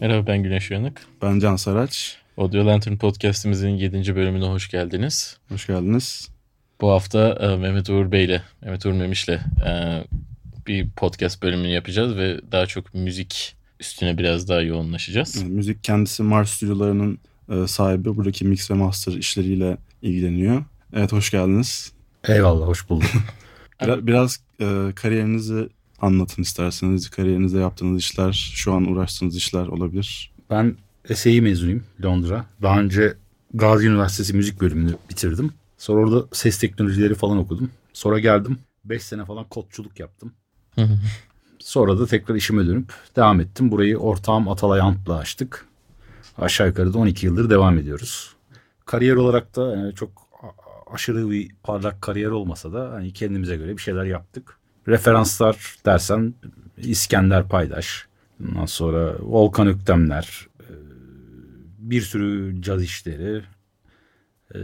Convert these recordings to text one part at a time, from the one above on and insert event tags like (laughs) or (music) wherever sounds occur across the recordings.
Merhaba ben Güneş Uyanık. Ben Can Saraç. Audio Lantern Podcast'imizin 7. bölümüne hoş geldiniz. Hoş geldiniz. Bu hafta e, Mehmet Uğur Bey ile, Mehmet Uğur Memiş'le e, bir podcast bölümünü yapacağız ve daha çok müzik üstüne biraz daha yoğunlaşacağız. Evet, müzik kendisi Mars stüdyolarının e, sahibi. Buradaki mix ve master işleriyle ilgileniyor. Evet hoş geldiniz. Eyvallah hoş bulduk. (laughs) Biraz, biraz e, kariyerinizi anlatın isterseniz. Kariyerinizde yaptığınız işler, şu an uğraştığınız işler olabilir. Ben SAE mezunuyum Londra. Daha önce Gazi Üniversitesi müzik bölümünü bitirdim. Sonra orada ses teknolojileri falan okudum. Sonra geldim. 5 sene falan kodçuluk yaptım. Sonra da tekrar işime dönüp devam ettim. Burayı ortağım Atalay Ant'la açtık. Aşağı yukarı da 12 yıldır devam ediyoruz. Kariyer olarak da yani çok aşırı bir parlak kariyer olmasa da hani kendimize göre bir şeyler yaptık. Referanslar dersen İskender Paydaş, ondan sonra Volkan Öktemler, e, bir sürü caz işleri. E,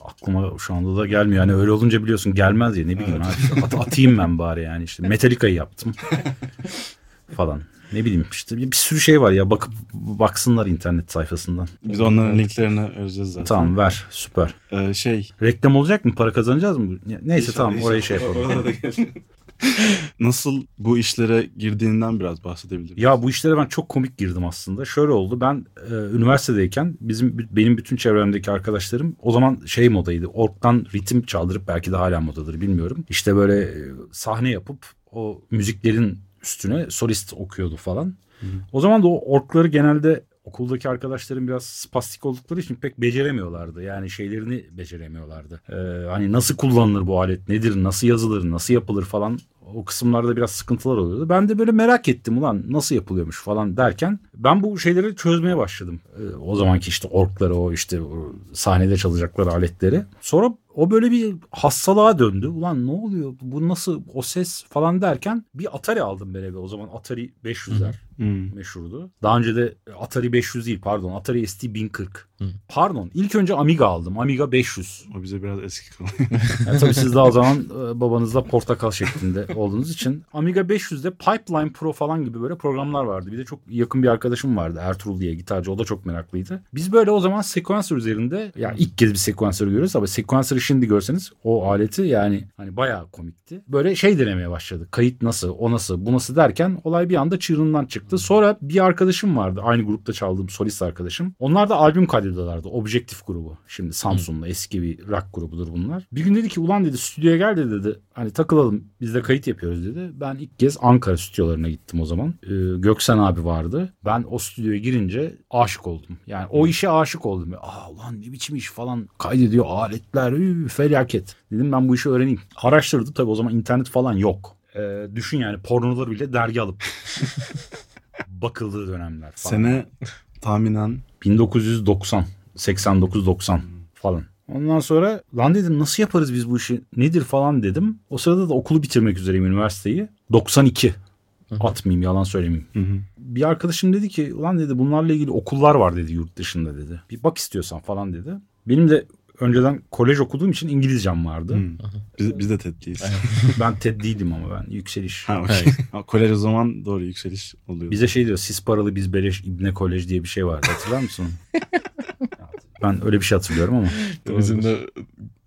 aklıma şu anda da gelmiyor. Yani öyle olunca biliyorsun gelmez ya ne bileyim. abi. At- atayım ben bari yani işte (laughs) Metallica'yı yaptım falan. (laughs) Ne bileyim işte bir, bir sürü şey var ya bakıp baksınlar internet sayfasından. Biz onların linklerini vereceğiz zaten. Tamam ver süper. E, şey... Reklam olacak mı? Para kazanacağız mı? Neyse tamam orayı şey yapalım. Orada da gel- (laughs) Nasıl bu işlere girdiğinden biraz bahsedebilir Ya bu işlere ben çok komik girdim aslında. Şöyle oldu. Ben e, üniversitedeyken bizim benim bütün çevremdeki arkadaşlarım o zaman şey modaydı. Ork'tan ritim çaldırıp belki de hala modadır bilmiyorum. İşte böyle e, sahne yapıp o müziklerin üstüne solist okuyordu falan. O zaman da o orkları genelde okuldaki arkadaşlarım biraz spastik oldukları için pek beceremiyorlardı. Yani şeylerini beceremiyorlardı. Ee, hani nasıl kullanılır bu alet, nedir, nasıl yazılır, nasıl yapılır falan o kısımlarda biraz sıkıntılar oluyordu. Ben de böyle merak ettim ulan nasıl yapılıyormuş falan derken ben bu şeyleri çözmeye başladım. Ee, o zamanki işte orkları o işte o sahnede çalacakları aletleri. Sonra o böyle bir hastalığa döndü. Ulan ne oluyor bu nasıl o ses falan derken bir Atari aldım ben eve. O zaman Atari 500'ler Hmm. meşhurdu. Daha önce de Atari 500 değil pardon Atari ST 1040. Pardon ilk önce Amiga aldım. Amiga 500. O bize biraz eski kalıyor. Yani tabii siz daha o zaman e, babanızla portakal şeklinde olduğunuz için Amiga 500'de Pipeline Pro falan gibi böyle programlar vardı. Bir de çok yakın bir arkadaşım vardı Ertuğrul diye gitarcı. O da çok meraklıydı. Biz böyle o zaman sequencer üzerinde yani ilk kez bir sequencer görüyoruz ama sequencer'ı şimdi görseniz o aleti yani hani bayağı komikti. Böyle şey denemeye başladı. Kayıt nasıl, o nasıl, bu nasıl derken olay bir anda çığırından çıktı. Sonra bir arkadaşım vardı. Aynı grupta çaldığım solist arkadaşım. Onlar da albüm kaydediyorlardı. Objektif grubu. Şimdi Samsun'da eski bir rock grubudur bunlar. Bir gün dedi ki ulan dedi stüdyoya gel de dedi. Hani takılalım biz de kayıt yapıyoruz dedi. Ben ilk kez Ankara stüdyolarına gittim o zaman. Ee, Göksen abi vardı. Ben o stüdyoya girince aşık oldum. Yani o işe aşık oldum. Aa ulan ne biçim iş falan kaydediyor aletler üf, felaket. Dedim ben bu işi öğreneyim. Araştırdım tabii o zaman internet falan yok. Ee, düşün yani pornoları bile dergi alıp (laughs) bakıldığı dönemler falan. Sene tahminen 1990, 89-90 falan. Ondan sonra lan dedim nasıl yaparız biz bu işi nedir falan dedim. O sırada da okulu bitirmek üzereyim üniversiteyi. 92. Atmayayım yalan söylemeyeyim. Bir arkadaşım dedi ki ulan dedi bunlarla ilgili okullar var dedi yurt dışında dedi. Bir bak istiyorsan falan dedi. Benim de önceden kolej okuduğum için İngilizcem vardı. biz, biz de TED'liyiz. (laughs) Ben TED değildim ama ben yükseliş. Ha, okey. Ha, Kolej o zaman doğru yükseliş oluyor. Bize şey diyor siz paralı biz beleş İbne Kolej diye bir şey vardı hatırlar mısın? (laughs) ben öyle bir şey hatırlıyorum ama. (laughs) Bizim de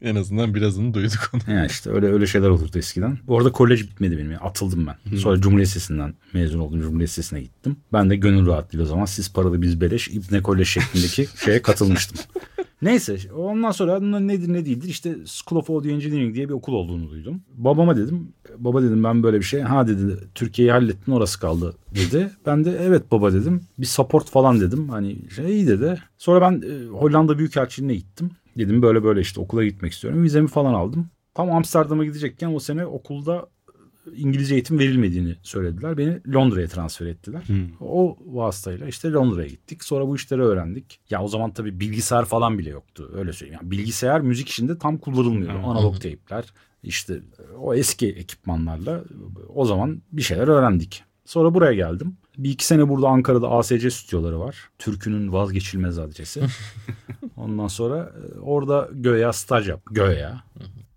en azından birazını duyduk onu. Ya işte öyle öyle şeyler olurdu eskiden. Bu arada kolej bitmedi benim. Yani atıldım ben. Sonra Cumhuriyet Lisesi'nden mezun oldum. Cumhuriyet Lisesi'ne gittim. Ben de gönül rahatlığıyla o zaman siz paralı biz beleş İbne Kolej şeklindeki (laughs) şeye katılmıştım. Neyse ondan sonra nedir ne değildir işte School of Audio Engineering diye bir okul olduğunu duydum. Babama dedim baba dedim ben böyle bir şey ha dedi Türkiye'yi hallettin orası kaldı dedi. Ben de evet baba dedim bir support falan dedim hani şey iyi dedi. Sonra ben e, Hollanda Büyükelçiliğine gittim. Dedim böyle böyle işte okula gitmek istiyorum. Vizemi falan aldım. Tam Amsterdam'a gidecekken o sene okulda İngilizce eğitim verilmediğini söylediler. Beni Londra'ya transfer ettiler. O vasıtayla işte Londra'ya gittik. Sonra bu işleri öğrendik. Ya o zaman tabii bilgisayar falan bile yoktu. Öyle söyleyeyim. Yani bilgisayar müzik işinde tam kullanılmıyordu. Analog teypler. İşte o eski ekipmanlarla o zaman bir şeyler öğrendik. Sonra buraya geldim. Bir iki sene burada Ankara'da ASC stüdyoları var. Türkünün vazgeçilmez adresi. (laughs) Ondan sonra e, orada göya staj yap. Göya.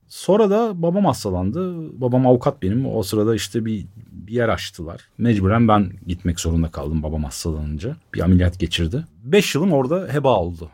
Sonra da babam hastalandı. Babam avukat benim. O sırada işte bir, bir yer açtılar. Mecburen ben gitmek zorunda kaldım babam hastalanınca. Bir ameliyat geçirdi. 5 yılım orada heba oldu.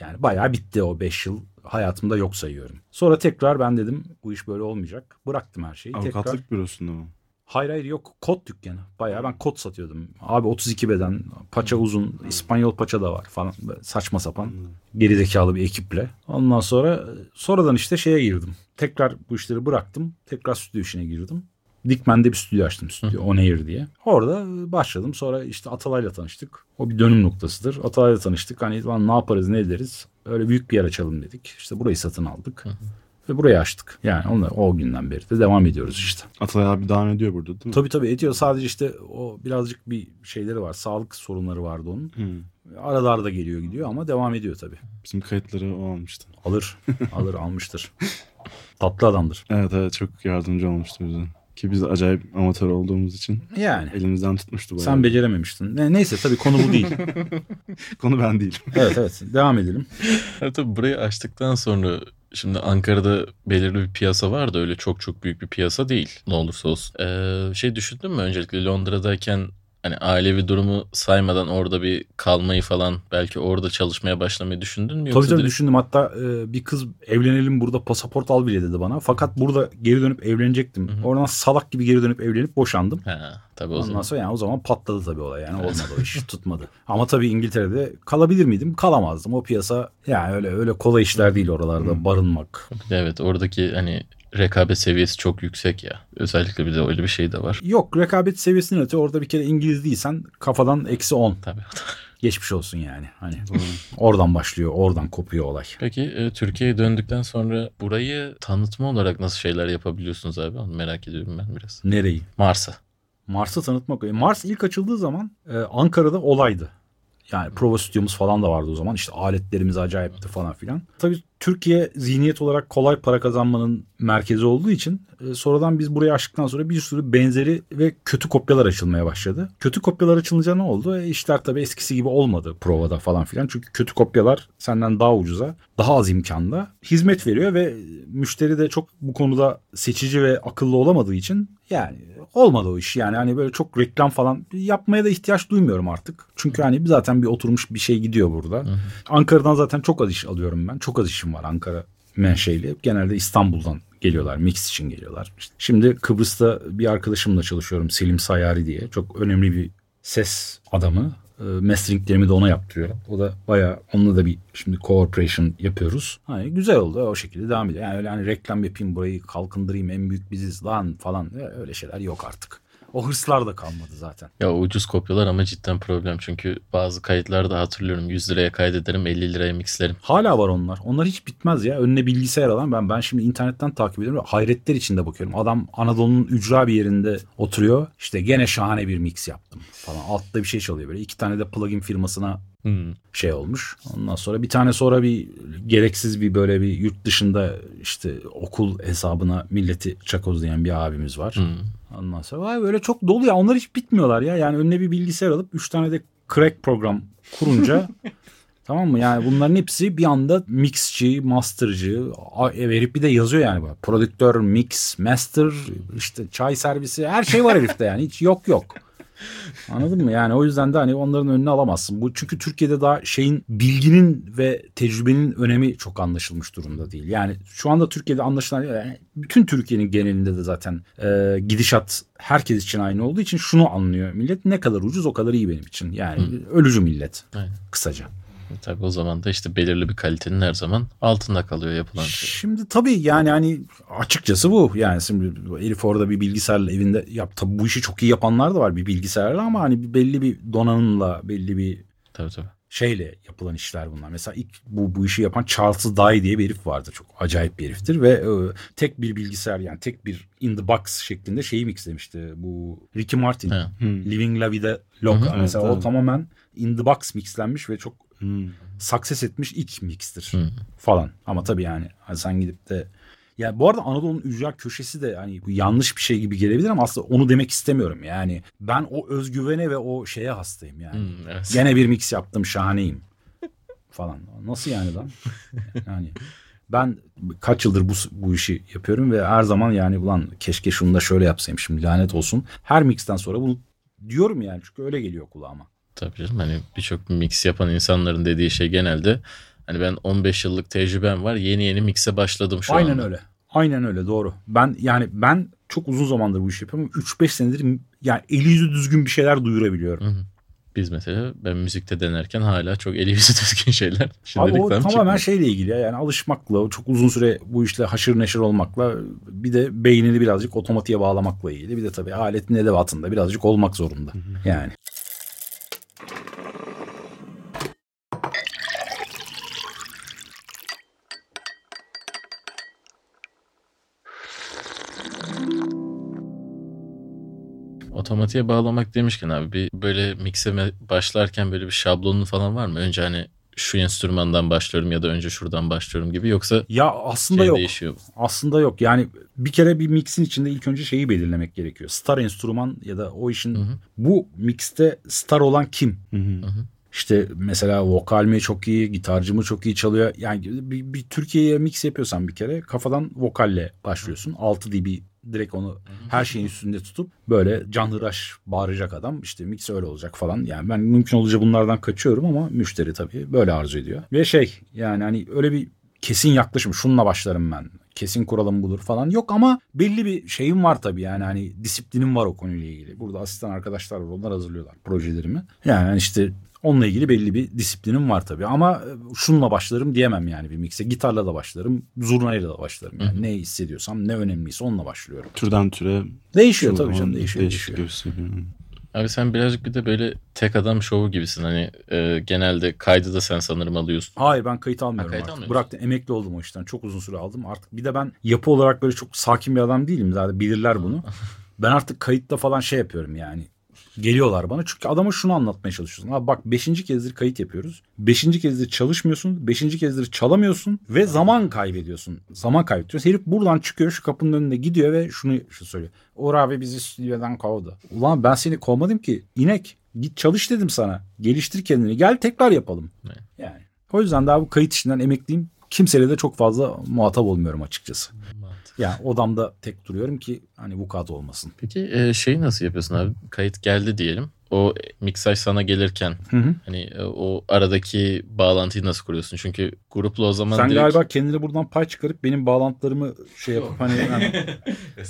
Yani bayağı bitti o 5 yıl. Hayatımda yok sayıyorum. Sonra tekrar ben dedim bu iş böyle olmayacak. Bıraktım her şeyi. Avukatlık Tekrar bürosunda mı? Hayır hayır yok kot dükkanı. Bayağı ben kot satıyordum. Abi 32 beden, paça uzun, İspanyol paça da var falan. Böyle saçma sapan gerizekalı bir ekiple. Ondan sonra sonradan işte şeye girdim. Tekrar bu işleri bıraktım. Tekrar stüdyo işine girdim. Dikmen'de bir stüdyo açtım stüdyo On Air diye. Orada başladım. Sonra işte Atalay'la tanıştık. O bir dönüm noktasıdır. Atalay'la tanıştık. Hani lan ne yaparız ne ederiz. Öyle büyük bir yer açalım dedik. İşte burayı satın aldık. Ve burayı açtık. Yani onunla, o günden beri de devam ediyoruz işte. Atalay abi devam ediyor burada değil mi? Tabii tabii ediyor. Sadece işte o birazcık bir şeyleri var. Sağlık sorunları vardı onun. Hı. Arada arada geliyor gidiyor ama devam ediyor tabii. Bizim kayıtları o almıştı. Alır. alır almıştır. (laughs) Tatlı adamdır. Evet evet çok yardımcı olmuştu bize. Ki biz acayip amatör olduğumuz için Yani. elimizden tutmuştu bayağı. Sen becerememiştin. Ne, neyse tabii konu bu değil. (laughs) Konu ben değilim. evet evet. Devam edelim. (laughs) Evet, tabii burayı açtıktan sonra şimdi Ankara'da belirli bir piyasa var da öyle çok çok büyük bir piyasa değil ne olursa olsun. Ee, şey düşündün mü öncelikle Londra'dayken hani ailevi durumu saymadan orada bir kalmayı falan belki orada çalışmaya başlamayı düşündün mü? Tabii tabii direkt- düşündüm. Hatta e, bir kız evlenelim burada pasaport al bile dedi bana. Fakat burada geri dönüp evlenecektim. Hı hı. Oradan salak gibi geri dönüp evlenip boşandım. Ha, tabii o Ondan zaman. sonra yani o zaman patladı tabii olay yani olmadı o iş tutmadı. Ama tabii İngiltere'de kalabilir miydim? Kalamazdım. O piyasa yani öyle öyle kolay işler değil oralarda barınmak. Evet oradaki hani rekabet seviyesi çok yüksek ya. Özellikle bir de öyle bir şey de var. Yok rekabet seviyesinin öte orada bir kere İngiliz değilsen kafadan eksi 10 Tabii. (laughs) geçmiş olsun yani. Hani oradan başlıyor oradan kopuyor olay. Peki e, Türkiye'ye döndükten sonra burayı tanıtma olarak nasıl şeyler yapabiliyorsunuz abi? Onu merak ediyorum ben biraz. Nereyi? Mars'a. Mars'ı tanıtmak. E, Mars ilk açıldığı zaman e, Ankara'da olaydı. Yani prova stüdyomuz falan da vardı o zaman. İşte aletlerimiz acayipti falan filan. Tabii Türkiye zihniyet olarak kolay para kazanmanın merkezi olduğu için e, sonradan biz burayı açtıktan sonra bir sürü benzeri ve kötü kopyalar açılmaya başladı. Kötü kopyalar açılınca ne oldu? E, işler tabii eskisi gibi olmadı provada falan filan. Çünkü kötü kopyalar senden daha ucuza, daha az imkanda hizmet veriyor ve müşteri de çok bu konuda seçici ve akıllı olamadığı için yani olmadı o iş. Yani hani böyle çok reklam falan yapmaya da ihtiyaç duymuyorum artık. Çünkü hani zaten bir oturmuş bir şey gidiyor burada. Ankara'dan zaten çok az iş alıyorum ben. Çok az işim var Ankara menşeli. Genelde İstanbul'dan geliyorlar. Mix için geliyorlar. Şimdi Kıbrıs'ta bir arkadaşımla çalışıyorum. Selim Sayari diye. Çok önemli bir ses adamı. E, Masteringlerimi de ona yaptırıyorum. O da bayağı onunla da bir şimdi cooperation yapıyoruz. Hani güzel oldu o şekilde devam ediyor. Yani öyle hani reklam yapayım burayı kalkındırayım en büyük biziz lan falan öyle şeyler yok artık. O hırslar da kalmadı zaten. Ya ucuz kopyalar ama cidden problem. Çünkü bazı kayıtlarda hatırlıyorum 100 liraya kaydederim 50 liraya mixlerim. Hala var onlar. Onlar hiç bitmez ya. Önüne bilgisayar alan ben ben şimdi internetten takip ediyorum. Hayretler içinde bakıyorum. Adam Anadolu'nun ücra bir yerinde oturuyor. İşte gene şahane bir mix yaptım falan. Altta bir şey çalıyor böyle. İki tane de plugin firmasına Hmm. şey olmuş. Ondan sonra bir tane sonra bir gereksiz bir böyle bir yurt dışında işte okul hesabına milleti çakozlayan bir abimiz var. Hmm. Ondan sonra vay böyle çok dolu ya. Onlar hiç bitmiyorlar ya. Yani önüne bir bilgisayar alıp 3 tane de crack program kurunca (laughs) tamam mı? Yani bunların hepsi bir anda mixçi, mastercı a- e, verip bir de yazıyor yani. Prodüktör, mix, master, işte çay servisi her şey var herifte yani. Hiç yok yok. (laughs) Anladın mı? Yani o yüzden de hani onların önüne alamazsın. Bu çünkü Türkiye'de daha şeyin bilginin ve tecrübenin önemi çok anlaşılmış durumda değil. Yani şu anda Türkiye'de anlaşılan yani bütün Türkiye'nin genelinde de zaten e, gidişat herkes için aynı olduğu için şunu anlıyor millet. Ne kadar ucuz o kadar iyi benim için. Yani ölücü millet Aynen. kısaca. Tabii o zaman da işte belirli bir kalitenin her zaman altında kalıyor yapılan şey. Şimdi tabii yani hani açıkçası bu. Yani şimdi Elif orada bir bilgisayarla evinde yap. Tabii bu işi çok iyi yapanlar da var bir bilgisayarla ama hani belli bir donanımla belli bir Tabii tabii. şeyle yapılan işler bunlar. Mesela ilk bu, bu işi yapan Charles Dye diye bir herif vardı. Çok acayip bir heriftir ve e, tek bir bilgisayar yani tek bir in the box şeklinde şeyi mixlemişti. Bu Ricky Martin. Ha. Living La Vida Loca. Hı hı, Mesela evet, o evet. tamamen in the box mixlenmiş ve çok Hmm. success etmiş ilk mixtir Hı. falan. Ama tabii yani hani sen gidip de ya bu arada Anadolu'nun ücra köşesi de hani bu yanlış bir şey gibi gelebilir ama aslında onu demek istemiyorum. Yani ben o özgüvene ve o şeye hastayım yani. Hmm, evet. Gene bir mix yaptım şahaneyim falan. Nasıl yani lan? Yani Ben kaç yıldır bu, bu işi yapıyorum ve her zaman yani ulan keşke şunu da şöyle yapsaymışım lanet olsun. Her mixten sonra bunu diyorum yani çünkü öyle geliyor kulağıma. Tabii canım hani birçok mix yapan insanların dediği şey genelde hani ben 15 yıllık tecrübem var yeni yeni mix'e başladım şu Aynen anda. öyle. Aynen öyle doğru. Ben yani ben çok uzun zamandır bu işi yapıyorum. 3-5 senedir yani eli yüzü düzgün bir şeyler duyurabiliyorum. Hı hı. Biz mesela ben müzikte denerken hala çok eli yüzü (laughs) düzgün şeyler. Abi Şimdilik o tam tamamen çıkmıyor. şeyle ilgili ya. Yani alışmakla, çok uzun süre bu işle haşır neşir olmakla bir de beynini birazcık otomatiğe bağlamakla ilgili. Bir de tabii aletin edevatında birazcık olmak zorunda. Yani. Otomatiğe bağlamak demişken abi bir böyle mix'e başlarken böyle bir şablonun falan var mı? Önce hani şu enstrümandan başlıyorum ya da önce şuradan başlıyorum gibi yoksa Ya aslında şey yok. değişiyor mu? Aslında yok. Yani bir kere bir mixin içinde ilk önce şeyi belirlemek gerekiyor. Star enstrüman ya da o işin Hı hı. bu mixte star olan kim? Hı hı. İşte mesela vokal mi çok iyi, gitarcı mı çok iyi çalıyor. Yani bir, bir Türkiye'ye mix yapıyorsan bir kere kafadan vokalle başlıyorsun. 6 dB direkt onu her şeyin üstünde tutup böyle canhıraş bağıracak adam işte mix öyle olacak falan. Yani ben mümkün olunca bunlardan kaçıyorum ama müşteri tabii böyle arzu ediyor. Ve şey yani hani öyle bir kesin yaklaşım şununla başlarım ben. Kesin kuralım budur falan yok ama belli bir şeyim var tabii yani hani disiplinim var o konuyla ilgili. Burada asistan arkadaşlar var onlar hazırlıyorlar projelerimi. Yani işte Onunla ilgili belli bir disiplinim var tabii ama e, şununla başlarım diyemem yani bir mikse. Gitarla da başlarım, zurnayla da başlarım. Yani ne hissediyorsam ne önemliyse onunla başlıyorum. Türden türe Değişiyor tabii canım değişiyor. değişiyor. gösteriyor. Abi sen birazcık bir de böyle tek adam şovu gibisin. Hani e, genelde kaydı da sen sanırım alıyorsun. Hayır ben kayıt almıyorum Ha, kayıt artık. Bıraktım emekli oldum o işten. Çok uzun süre aldım. Artık bir de ben yapı olarak böyle çok sakin bir adam değilim. Zaten bilirler bunu. (laughs) ben artık kayıtta falan şey yapıyorum yani. Geliyorlar bana çünkü adama şunu anlatmaya çalışıyorsun. Abi bak beşinci kezdir kayıt yapıyoruz. Beşinci kezdir çalışmıyorsun. Beşinci kezdir çalamıyorsun ve zaman kaybediyorsun. Zaman kaybediyorsun. Herif buradan çıkıyor şu kapının önünde gidiyor ve şunu şu söylüyor. Uğur abi bizi stüdyodan kovdu. Ulan ben seni kovmadım ki. İnek git çalış dedim sana. Geliştir kendini. Gel tekrar yapalım. Yani. O yüzden daha bu kayıt işinden emekliyim. Kimseyle de çok fazla muhatap olmuyorum açıkçası. Yani odamda tek duruyorum ki hani vukuat olmasın. Peki e, şeyi nasıl yapıyorsun abi? Kayıt geldi diyelim. O miksaj sana gelirken Hı hı. hani e, o aradaki bağlantıyı nasıl kuruyorsun? Çünkü grupla o zaman Sen direkt... galiba kendine buradan pay çıkarıp benim bağlantılarımı şey yapıp hani, (laughs) hani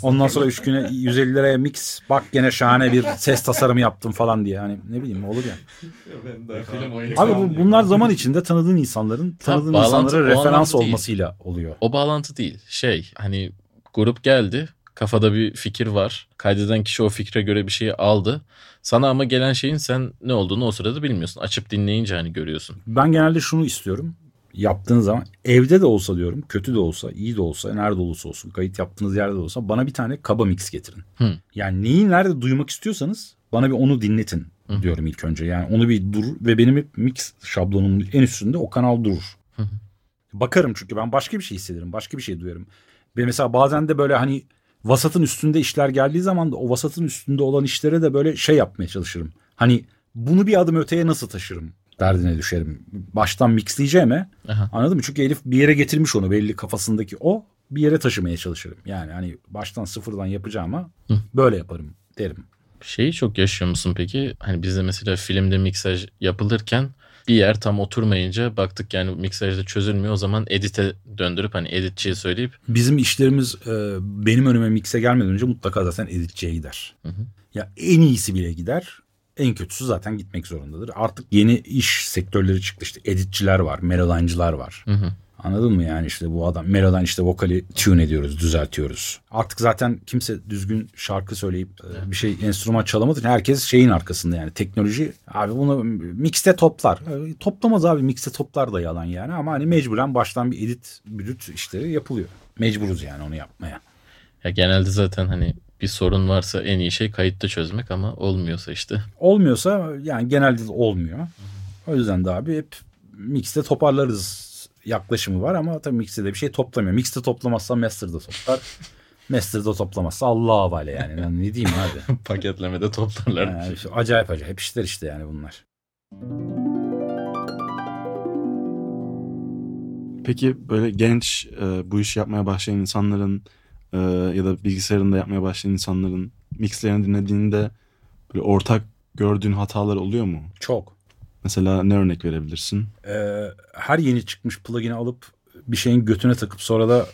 ondan sonra üç güne 150 liraya mix bak gene şahane bir (laughs) ses tasarımı yaptım falan diye. Hani ne bileyim olur ya. Abi bu, bunlar zaman içinde tanıdığın insanların tanıdığın bağlantı insanlara referans değil. olmasıyla oluyor. O bağlantı değil. Şey hani grup geldi. Kafada bir fikir var. Kaydeden kişi o fikre göre bir şeyi aldı. Sana ama gelen şeyin sen ne olduğunu o sırada bilmiyorsun. Açıp dinleyince hani görüyorsun. Ben genelde şunu istiyorum. Yaptığınız zaman evde de olsa diyorum kötü de olsa iyi de olsa nerede olursa olsun kayıt yaptığınız yerde de olsa bana bir tane kaba mix getirin. Hı. Yani neyi nerede duymak istiyorsanız bana bir onu dinletin Hı. diyorum ilk önce. Yani onu bir dur ve benim hep mix şablonumun en üstünde o kanal durur. Hı. Bakarım çünkü ben başka bir şey hissederim başka bir şey duyarım. Ve mesela bazen de böyle hani vasatın üstünde işler geldiği zaman da o vasatın üstünde olan işlere de böyle şey yapmaya çalışırım. Hani bunu bir adım öteye nasıl taşırım derdine düşerim. Baştan mixleyeceğime Aha. anladın mı? Çünkü Elif bir yere getirmiş onu belli kafasındaki o bir yere taşımaya çalışırım. Yani hani baştan sıfırdan yapacağıma Hı. böyle yaparım derim. Şeyi çok yaşıyor musun peki? Hani bizde mesela filmde miksaj yapılırken bir yer tam oturmayınca baktık yani miksajda çözülmüyor. O zaman edite döndürüp hani editçiye söyleyip Bizim işlerimiz e, benim önüme mikse gelmeden önce mutlaka zaten editçiye gider. Hı hı. Ya en iyisi bile gider. En kötüsü zaten gitmek zorundadır. Artık yeni iş sektörleri çıktı işte editçiler var, melodincılar var. hı hı. Anladın mı yani işte bu adam Melo'dan işte vokali tune ediyoruz, düzeltiyoruz. Artık zaten kimse düzgün şarkı söyleyip e, bir şey enstrüman çalamadı. Herkes şeyin arkasında yani teknoloji. Abi bunu mixte toplar. E, Toplamaz abi mixte toplar da yalan yani ama hani mecburen baştan bir edit, brüt işleri yapılıyor. Mecburuz yani onu yapmaya. Ya genelde zaten hani bir sorun varsa en iyi şey kayıtta çözmek ama olmuyorsa işte. Olmuyorsa yani genelde de olmuyor. O yüzden de abi hep mixte toparlarız yaklaşımı var ama tabii mixte de bir şey toplamıyor. Mixte toplamazsa master'da toplar. (laughs) master'da toplamazsa Allah'a havale yani. Ben ne diyeyim abi. (laughs) Paketlemede toplarlar. Yani işte acayip acayip işler işte yani bunlar. Peki böyle genç e, bu işi yapmaya başlayan insanların e, ya da bilgisayarında yapmaya başlayan insanların mixlerini dinlediğinde böyle ortak gördüğün hatalar oluyor mu? Çok. Mesela ne örnek verebilirsin? Ee, her yeni çıkmış plugin'i alıp bir şeyin götüne takıp sonra da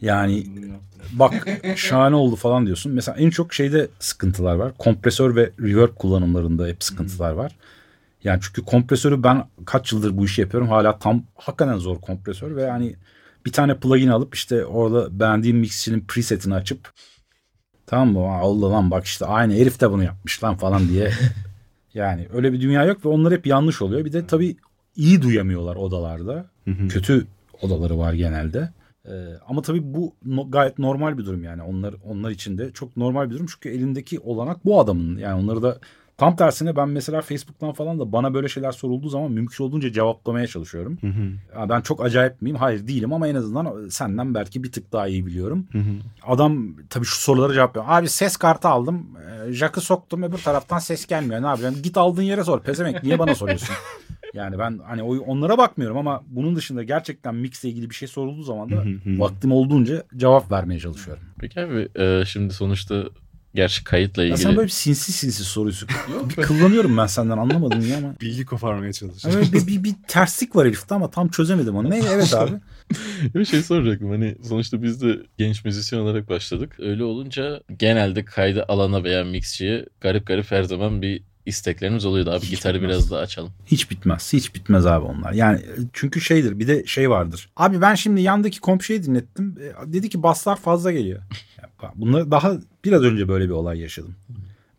yani bak şahane oldu falan diyorsun. Mesela en çok şeyde sıkıntılar var. Kompresör ve reverb kullanımlarında hep sıkıntılar var. Yani çünkü kompresörü ben kaç yıldır bu işi yapıyorum. Hala tam hakikaten zor kompresör ve yani bir tane plugin alıp işte orada beğendiğim mixçinin presetini açıp tamam mı? Allah lan bak işte aynı herif de bunu yapmış lan falan diye. (laughs) yani öyle bir dünya yok ve onlar hep yanlış oluyor. Bir de tabii iyi duyamıyorlar odalarda. Kötü odaları var genelde. Ee, ama tabii bu no, gayet normal bir durum yani onlar onlar için de çok normal bir durum çünkü elindeki olanak bu adamın yani onları da tam tersine ben mesela Facebook'tan falan da bana böyle şeyler sorulduğu zaman mümkün olduğunca cevaplamaya çalışıyorum. Ya ben çok acayip miyim? Hayır değilim ama en azından senden belki bir tık daha iyi biliyorum. Adam tabii şu sorulara cevap veriyor. Abi ses kartı aldım. Jack'ı soktum öbür taraftan ses gelmiyor. Ne yapacağım? Git aldığın yere sor. Pezemek niye bana soruyorsun? (laughs) Yani ben hani o- onlara bakmıyorum ama bunun dışında gerçekten mixle ilgili bir şey sorulduğu zaman da vaktim olduğunca cevap vermeye çalışıyorum. Peki abi e, şimdi sonuçta gerçi kayıtla Ya ilgili. sen böyle bir sinsi sinsi soruyorsun. (laughs) bir kullanıyorum ben senden anlamadım niye ama. (laughs) Bilgi koparmaya çalışıyorum. Evet, bir, bir, bir terslik var herifte ama tam çözemedim onu. Ne? Evet abi. (laughs) Bir şey soracaktım hani sonuçta biz de genç müzisyen olarak başladık. Öyle olunca genelde kaydı alana veya mixçiye garip garip her zaman bir isteklerimiz oluyordu. Abi Hiç gitarı bitmez. biraz daha açalım. Hiç bitmez. Hiç bitmez abi onlar. Yani e, çünkü şeydir bir de şey vardır. Abi ben şimdi yandaki komp şeyi dinlettim. E, dedi ki baslar fazla geliyor. (laughs) Ya, bak, Bunlar daha biraz önce böyle bir olay yaşadım.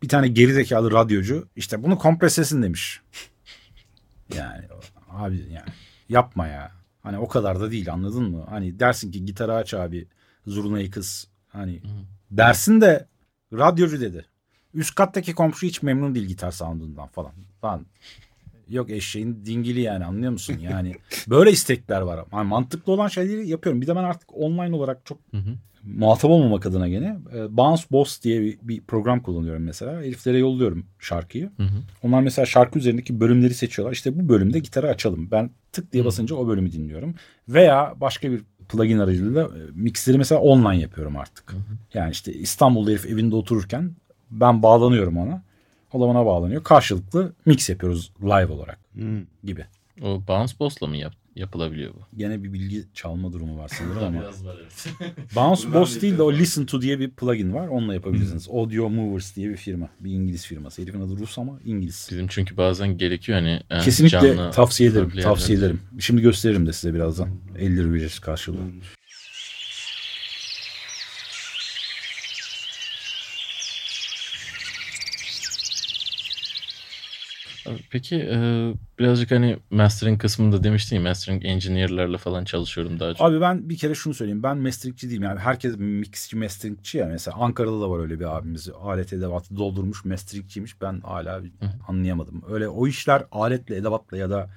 Bir tane gerizekalı radyocu işte bunu kompresesin demiş. (laughs) Yani abi yani yapma ya. Hani o kadar da değil anladın mı? Hani dersin ki gitarı aç abi zurnayı kız. Hani dersin de radyocu dedi. Üst kattaki komşu hiç memnun değil gitar soundundan falan. Lan yok eşeğin dingili yani anlıyor musun? Yani (laughs) böyle istekler var. Yani mantıklı olan şeyleri yapıyorum. Bir de ben artık online olarak çok Hı hı. muhatap olmamak adına gene e, Bounce Boss diye bir, bir program kullanıyorum mesela. Heriflere yolluyorum şarkıyı. Hı hı. Onlar mesela şarkı üzerindeki bölümleri seçiyorlar. İşte bu bölümde gitarı açalım. Ben tık diye basınca o bölümü dinliyorum. Veya başka bir plugin aracılığıyla e, mixleri mesela online yapıyorum artık. Yani işte İstanbul'da herif evinde otururken ben bağlanıyorum ona. O da bana bağlanıyor. Karşılıklı mix yapıyoruz live olarak Hmm. gibi. O bounce boss'la mı yap- yapılabiliyor bu? Gene bir bilgi çalma durumu var sanırım ama. Biraz var evet. (laughs) Bounce Boss değil de o Listen To diye bir plugin var. Onunla yapabilirsiniz. Audio Movers diye bir firma. Bir İngiliz firması. Herifin adı Rus ama İngiliz. Bizim çünkü bazen gerekiyor hani. e, Kesinlikle canlı, tavsiye ederim. Tavsiye ederim. Şimdi gösteririm de size birazdan. 50 lira ücretsiz karşılığı. Peki e, birazcık hani mastering kısmında demiştin ya mastering engineer'larla falan çalışıyorum daha çok. Abi ben bir kere şunu söyleyeyim. Ben masteringçi değilim. Yani herkes mixçi, masteringçi ya. Mesela Ankara'da da var öyle bir abimiz. Alet edevatı doldurmuş masteringçiymiş. Ben hala anlayamadım. Öyle o işler aletle, edevatla ya da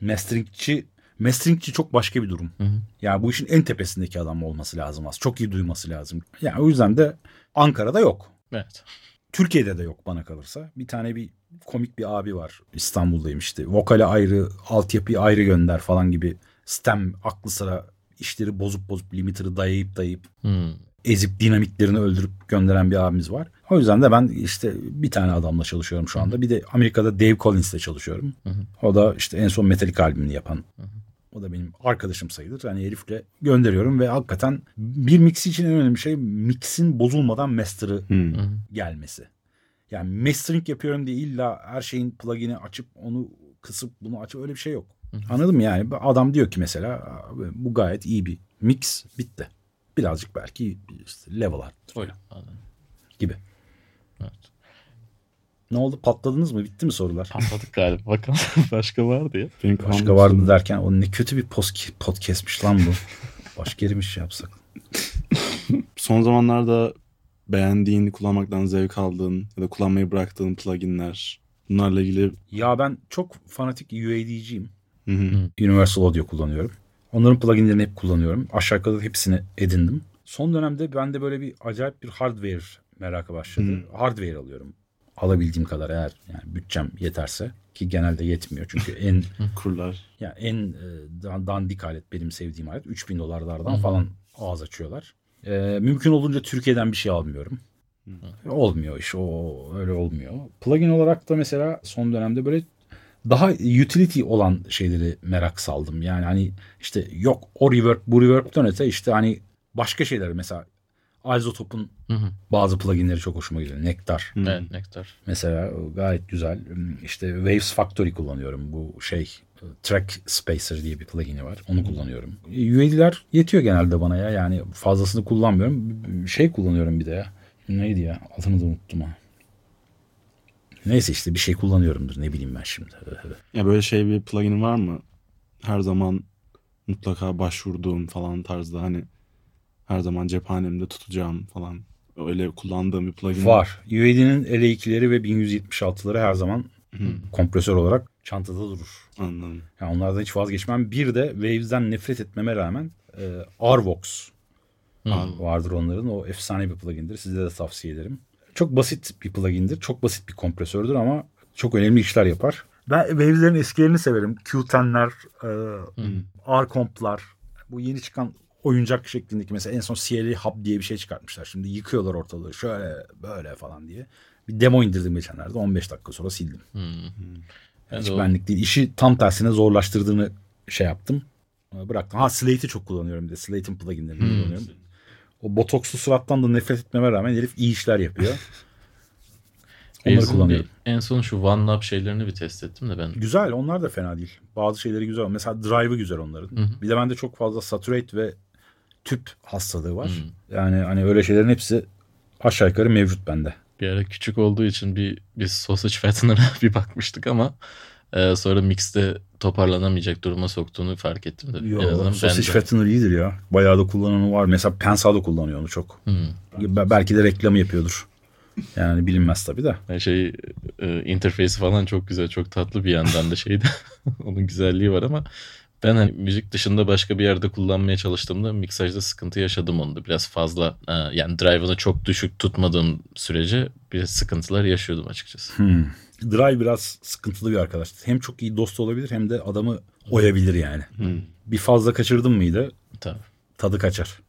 masteringçi Masteringçi çok başka bir durum. Hı hı. Yani bu işin en tepesindeki adam olması lazım az. Çok iyi duyması lazım. Yani o yüzden de Ankara'da yok. Evet. Türkiye'de de yok bana kalırsa. Bir tane bir komik bir abi var. İstanbul'dayım işte. Vokale ayrı, altyapıyı ayrı gönder falan gibi. Stem aklı sıra işleri bozup bozup limiter'ı dayayıp dayayıp Hmm. ezip dinamiklerini öldürüp gönderen bir abimiz var. O yüzden de ben işte bir tane adamla çalışıyorum şu anda. Bir de Amerika'da Dave Collins'le çalışıyorum. O da işte en son Metallica albümünü yapan. O da benim arkadaşım sayılır. Yani herifle gönderiyorum ve hakikaten bir mix için en önemli şey mixin bozulmadan master'ı Hmm. gelmesi. Yani mastering yapıyorum diye illa her şeyin plugin'i açıp onu kısıp bunu açıp öyle bir şey yok. Anladın mı yani? Adam diyor ki mesela "Abi bu gayet iyi bir mix bitti. Birazcık belki işte level arttır Öyle. Anladım. gibi. Evet. Ne oldu patladınız mı? Bitti mi sorular? Patladık galiba. Bakalım (laughs) başka vardı ya. Benim Başka vardı soru- derken o ne kötü bir post podcast'miş lan bu. Başka yere bir şey yapsak. Son zamanlarda beğendiğin, kullanmaktan zevk aldığın ya da kullanmayı bıraktığın pluginler. Bunlarla ilgili Ya ben çok fanatik UAD'ciyim. Hı hı. Universal Audio kullanıyorum. Onların pluginlerini hep kullanıyorum. Aşağı yukarı hepsini edindim. Son dönemde bende böyle bir acayip bir hardware merakı başladı. Hardware alıyorum. alabildiğim kadar eğer yani bütçem yeterse ki genelde yetmiyor çünkü (laughs) en Kurlar. ya en e, dan- dandik alet benim sevdiğim alet 3000 dolarlardan falan ağız açıyorlar. E, mümkün olduğunca Türkiye'den bir şey almıyorum. Olmuyor iş o öyle olmuyor. Plugin olarak da mesela son dönemde böyle daha utility olan şeyleri merak saldım. Yani hani işte yok o reverb bu reverb'den öte işte hani başka şeyler mesela Isotop'un Hı hı. bazı pluginleri çok hoşuma gidiyor. Nektar Evet Nektar. mesela gayet güzel. İşte Waves Factory kullanıyorum. Bu şey Track Spacer diye bir plugin'i var. Onu kullanıyorum. UID'ler yetiyor genelde bana ya. Yani fazlasını kullanmıyorum. Şey kullanıyorum bir de ya. Neydi ya? Adını da unuttum ha. Neyse işte bir şey kullanıyorumdur. Ne bileyim ben şimdi. Ya böyle şey bir plugin var mı? Her zaman mutlaka başvurduğum falan tarzda hani her zaman cephanemde tutacağım falan. Öyle kullandığım bir plugin Var. UID'nin L2'leri ve 1176'ları her zaman kompresör olarak çantada durur. Anladım. Yani onlardan hiç vazgeçmem. Bir de Waves'den nefret etmeme rağmen e, Arvox vardır onların. O efsane bir plugindir. Size de tavsiye ederim. Çok basit bir plugindir. Çok basit bir kompresördür ama çok önemli işler yapar. Ben Waves'lerin eskilerini severim. Q10'ler, e, R-Comp'lar. Bu yeni çıkan oyuncak şeklindeki mesela en son CLA Hub diye bir şey çıkartmışlar. Şimdi yıkıyorlar ortalığı şöyle böyle falan diye. Bir demo indirdim geçenlerde 15 dakika sonra sildim. Ben Hiç de benlik değil. İşi tam tersine zorlaştırdığını şey yaptım. Ee, Bıraktım. Ha Slate'i çok kullanıyorum bir de. Slate'in pluginlerini kullanıyorum. O botokslu surattan da nefret etmeme rağmen herif iyi işler yapıyor. (laughs) Onları kullanıyorum. bir- En son şu OneLab şeylerini bir test ettim de ben. Güzel onlar da fena değil. Bazı şeyleri güzel. Mesela drive'ı güzel onların. Bir de bende çok fazla saturate ve tüp hastalığı var. Yani hani öyle şeylerin hepsi aşağı yukarı mevcut bende. Bir ara küçük olduğu için bir biz sausage fattener'a (laughs) bir bakmıştık ama e, sonra mixte toparlanamayacak duruma soktuğunu fark ettim de. en azından Yo, sausage bende. fattener iyidir ya. Bayağı da kullananı var. Mesela Pensado kullanıyor onu çok. Be- Belki de reklamı yapıyordur. Yani bilinmez tabii de. Şey e, interface'i falan çok güzel, çok tatlı bir yandan da şeydi. (laughs) Onun güzelliği var ama ben hani müzik dışında başka bir yerde kullanmaya çalıştığımda miksajda sıkıntı yaşadım onda. Biraz fazla e, yani drive'ını çok düşük tutmadığım sürece biraz sıkıntılar yaşıyordum açıkçası. Hmm. Drive biraz sıkıntılı bir arkadaş. Hem çok iyi dost olabilir hem de adamı oyabilir yani. Bir fazla kaçırdın mıydı Tabii. tadı kaçar.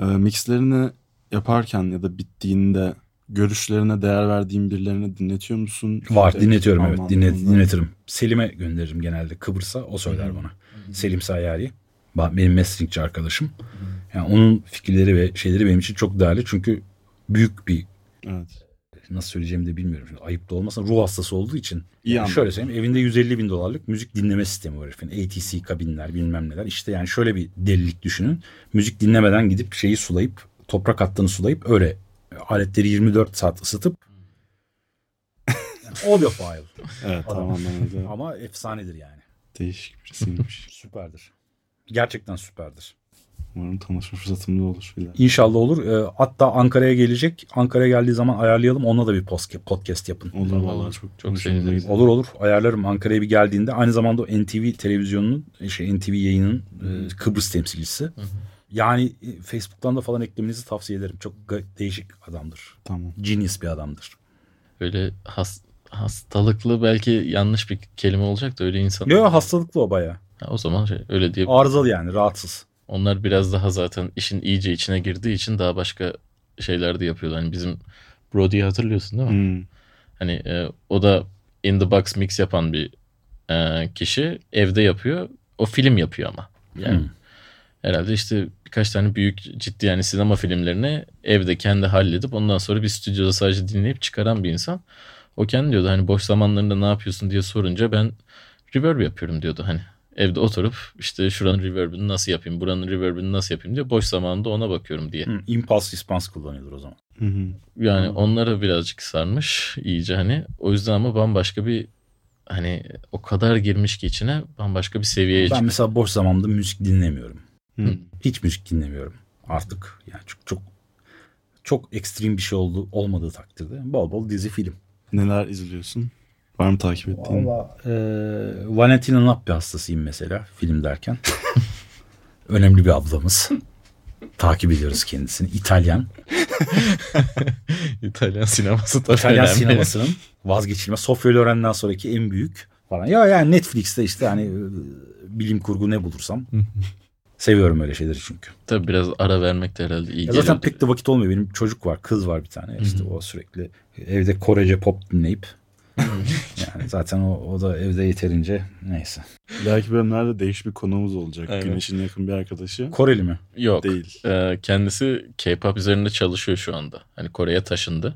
Ee, mixlerini yaparken ya da bittiğinde görüşlerine değer verdiğin birilerini dinletiyor musun? Var dinletiyorum evet dinlet, dinletirim. Selim'e gönderirim genelde Kıbrıs'a o söyler bana. Selim Sayyari ba- benim meslekçi arkadaşım. Yani onun fikirleri ve şeyleri benim için çok değerli çünkü büyük bir Evet. nasıl söyleyeceğimi de bilmiyorum. Şimdi ayıp da olmasın ruh hastası olduğu için. İyi Yani şöyle söyleyeyim evinde 150 bin dolarlık müzik dinleme sistemi var herifin. ATC kabinler bilmem neler. İşte yani şöyle bir delilik düşünün. Müzik dinlemeden gidip şeyi sulayıp toprak hattını sulayıp öyle aletleri 24 saat ısıtıp (laughs) yani audiophile Evet tamamen öyle. ama efsanedir yani. Değişik birisiymiş. (laughs) Süperdir. Gerçekten süperdir. Umarım tanışma fırsatım da olur. Bir daha. İnşallah olur. Ee, hatta Ankara'ya gelecek. Ankara'ya geldiği zaman ayarlayalım. Onunla da bir podcast yapın. Olur Olur, vallahi çok çok seviniriz. Olur olur ayarlarım Ankara'ya bir geldiğinde aynı zamanda o NTV televizyonunun şey NTV yayının e, Kıbrıs temsilcisi. Yani e, Facebook'tan da falan eklemenizi tavsiye ederim. Çok değişik adamdır. Tamam. Genius bir adamdır. Böyle has, hastalıklı belki yanlış bir kelime olacak da öyle insan. Yo hastalıklı o baya. Ha, o zaman şey, öyle diye. Arızalı yani rahatsız. Onlar biraz daha zaten işin iyice içine girdiği için daha başka şeyler de yapıyorlar. Hani bizim Brody'yi hatırlıyorsun değil mi? Hmm. Hani e, o da in the box mix yapan bir e, kişi evde yapıyor. O film yapıyor ama. Yani Hmm. herhalde işte birkaç tane büyük ciddi yani sinema filmlerini evde kendi halledip ondan sonra bir stüdyoda sadece dinleyip çıkaran bir insan. O kendi diyordu hani boş zamanlarında ne yapıyorsun diye sorunca ben reverb yapıyorum diyordu hani. Evde oturup işte şuranın reverb'ini nasıl yapayım, buranın reverb'ini nasıl yapayım diye boş zamanında ona bakıyorum diye. Hı, impulse response kullanıyordur o zaman. Hı hı. Yani onlara birazcık sarmış iyice hani. O yüzden ama bambaşka bir hani o kadar girmiş ki içine bambaşka bir seviyeye Ben çıkıyor. mesela boş zamanda müzik dinlemiyorum. Hı. Hiç müzik dinlemiyorum artık. Yani çok çok çok ekstrem bir şey oldu olmadığı takdirde bol bol dizi film. Neler izliyorsun? Var mı takip ettiğin? Valla e, Valentina Nappi hastasıyım mesela film derken. (laughs) Önemli bir ablamız. Takip ediyoruz kendisini. İtalyan. (laughs) İtalyan sineması tabii İtalyan önemli. sinemasının vazgeçilmez. Sofya Loren'den sonraki en büyük falan. Ya yani Netflix'te işte hani e, bilim kurgu ne bulursam. Seviyorum öyle şeyleri çünkü. Tabii biraz ara vermek de herhalde iyi Ya zaten pek de vakit olmuyor. Benim çocuk var, kız var bir tane. İşte o sürekli evde Korece pop dinleyip (laughs) yani zaten o, o da evde yeterince neyse. Belki bölümlerde değişik bir konuğumuz olacak. Aynen. Güneş'in yakın bir arkadaşı. Koreli mi? Yok. Değil. Ee, kendisi K-pop üzerinde çalışıyor şu anda. Hani Kore'ye taşındı.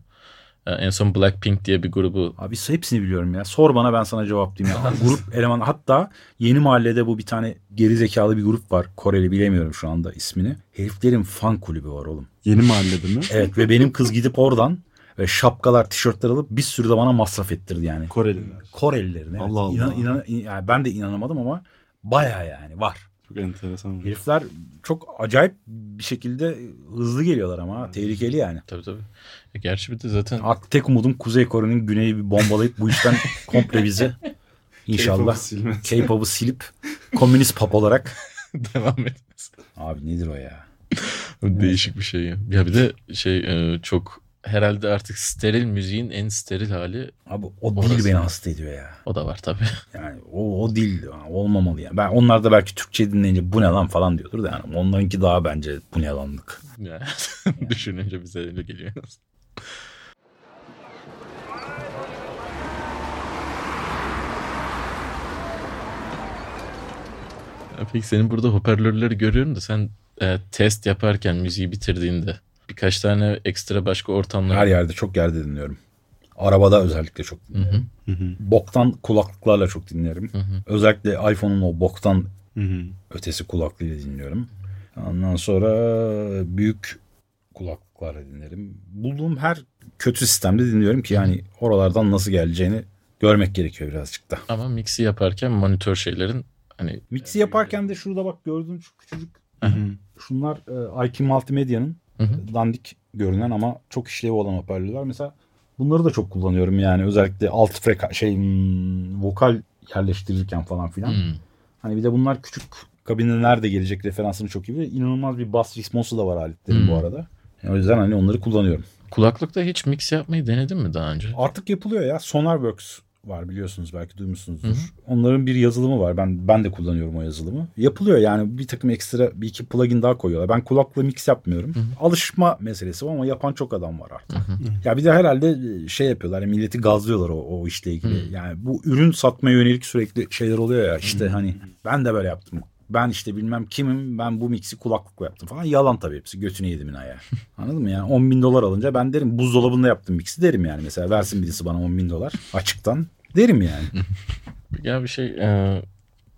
Ee, en son Blackpink diye bir grubu Abi hepsini biliyorum ya. Sor bana ben sana cevaplayayım (laughs) ya. grup eleman hatta yeni mahallede bu bir tane geri zekalı bir grup var. Koreli bilemiyorum şu anda ismini. Heriflerin fan kulübü var oğlum. Yeni mahallede mi? Evet ve benim kız gidip oradan ve şapkalar, tişörtler alıp bir sürü de bana masraf ettirdi yani. Koreliler. Korelilerin. Evet. Allah Allah. İnan- inan- yani ben de inanamadım ama baya yani var. Çok enteresan. Herifler çok acayip bir şekilde hızlı geliyorlar ama tehlikeli yani. tabii tabii. E, gerçi bir de zaten Artık tek umudum Kuzey Kore'nin güneyi bir bombalayıp bu işten (laughs) komple bizi inşallah K-pop'u silmesi. K-pop'u silip komünist pop olarak. (laughs) devam etmesi. Abi nedir o ya? Değişik bir şey ya. Ya bir de şey e, çok herhalde artık steril müziğin en steril hali Abi o Orası. dil beni hasta ediyor ya. o da var tabii. (laughs) Yani o, o dil olmamalı yani. Ben onlar da belki Türkçe dinleyince bu ne lan falan diyordur da yani onlarınki daha bence bu ne lanlık. Yani düşününce bize öyle geliyor. Ya Peki senin burada hoparlörleri görüyorum da sen e, test yaparken müziği bitirdiğinde birkaç tane ekstra başka ortamlar Her yerde çok yerde dinliyorum. Arabada özellikle çok dinliyorum. Hı hı. Boktan kulaklıklarla çok dinlerim. Özellikle iPhone'un o boktan Hı hı. ötesi kulaklığıyla dinliyorum. Ondan sonra büyük kulaklıklarla dinlerim. Bulduğum her kötü sistemde dinliyorum ki yani oralardan nasıl geleceğini görmek gerekiyor birazcık da. ama mixi yaparken monitör şeylerin hani Mixi yaparken de şurada bak gördüğün şu küçücük şunlar e, IQ Multimedia'nın Hı hı. dandik görünen ama çok işlevi olan hoparlörler. Mesela bunları da çok kullanıyorum yani özellikle alt freka şey hmm, vokal yerleştirirken falan filan. Hani bir de bunlar küçük kabine nerede gelecek referansını çok iyi biliyor. İnanılmaz bir bass response'u da var aletlerin bu arada. Yani o yüzden hani onları kullanıyorum. kulaklıkta hiç mix yapmayı denedin mi daha önce? Artık yapılıyor ya. Sonarworks var biliyorsunuz belki duymuşsunuzdur. Hı hı. Onların bir yazılımı var. Ben ben de kullanıyorum o yazılımı. Yapılıyor yani bir takım ekstra bir iki plugin daha koyuyorlar. Ben kulakla mix yapmıyorum. Alışma meselesi var ama yapan çok adam var artık. Ya bir de herhalde şey yapıyorlar. yani milleti gazlıyorlar o, o işle ilgili. Yani bu ürün satmaya yönelik sürekli şeyler oluyor ya. işte hani ben de böyle yaptım. Ben işte bilmem kimim ben bu mixi kulaklıkla yaptım falan. Yalan tabii hepsi. Götünü yedimin ayağı. (laughs) Anladın mı? Yani 10 bin dolar alınca ben derim buzdolabında yaptım mixi derim yani. Mesela versin birisi bana 10 bin dolar açıktan derim yani. (laughs) Ya bir şey e,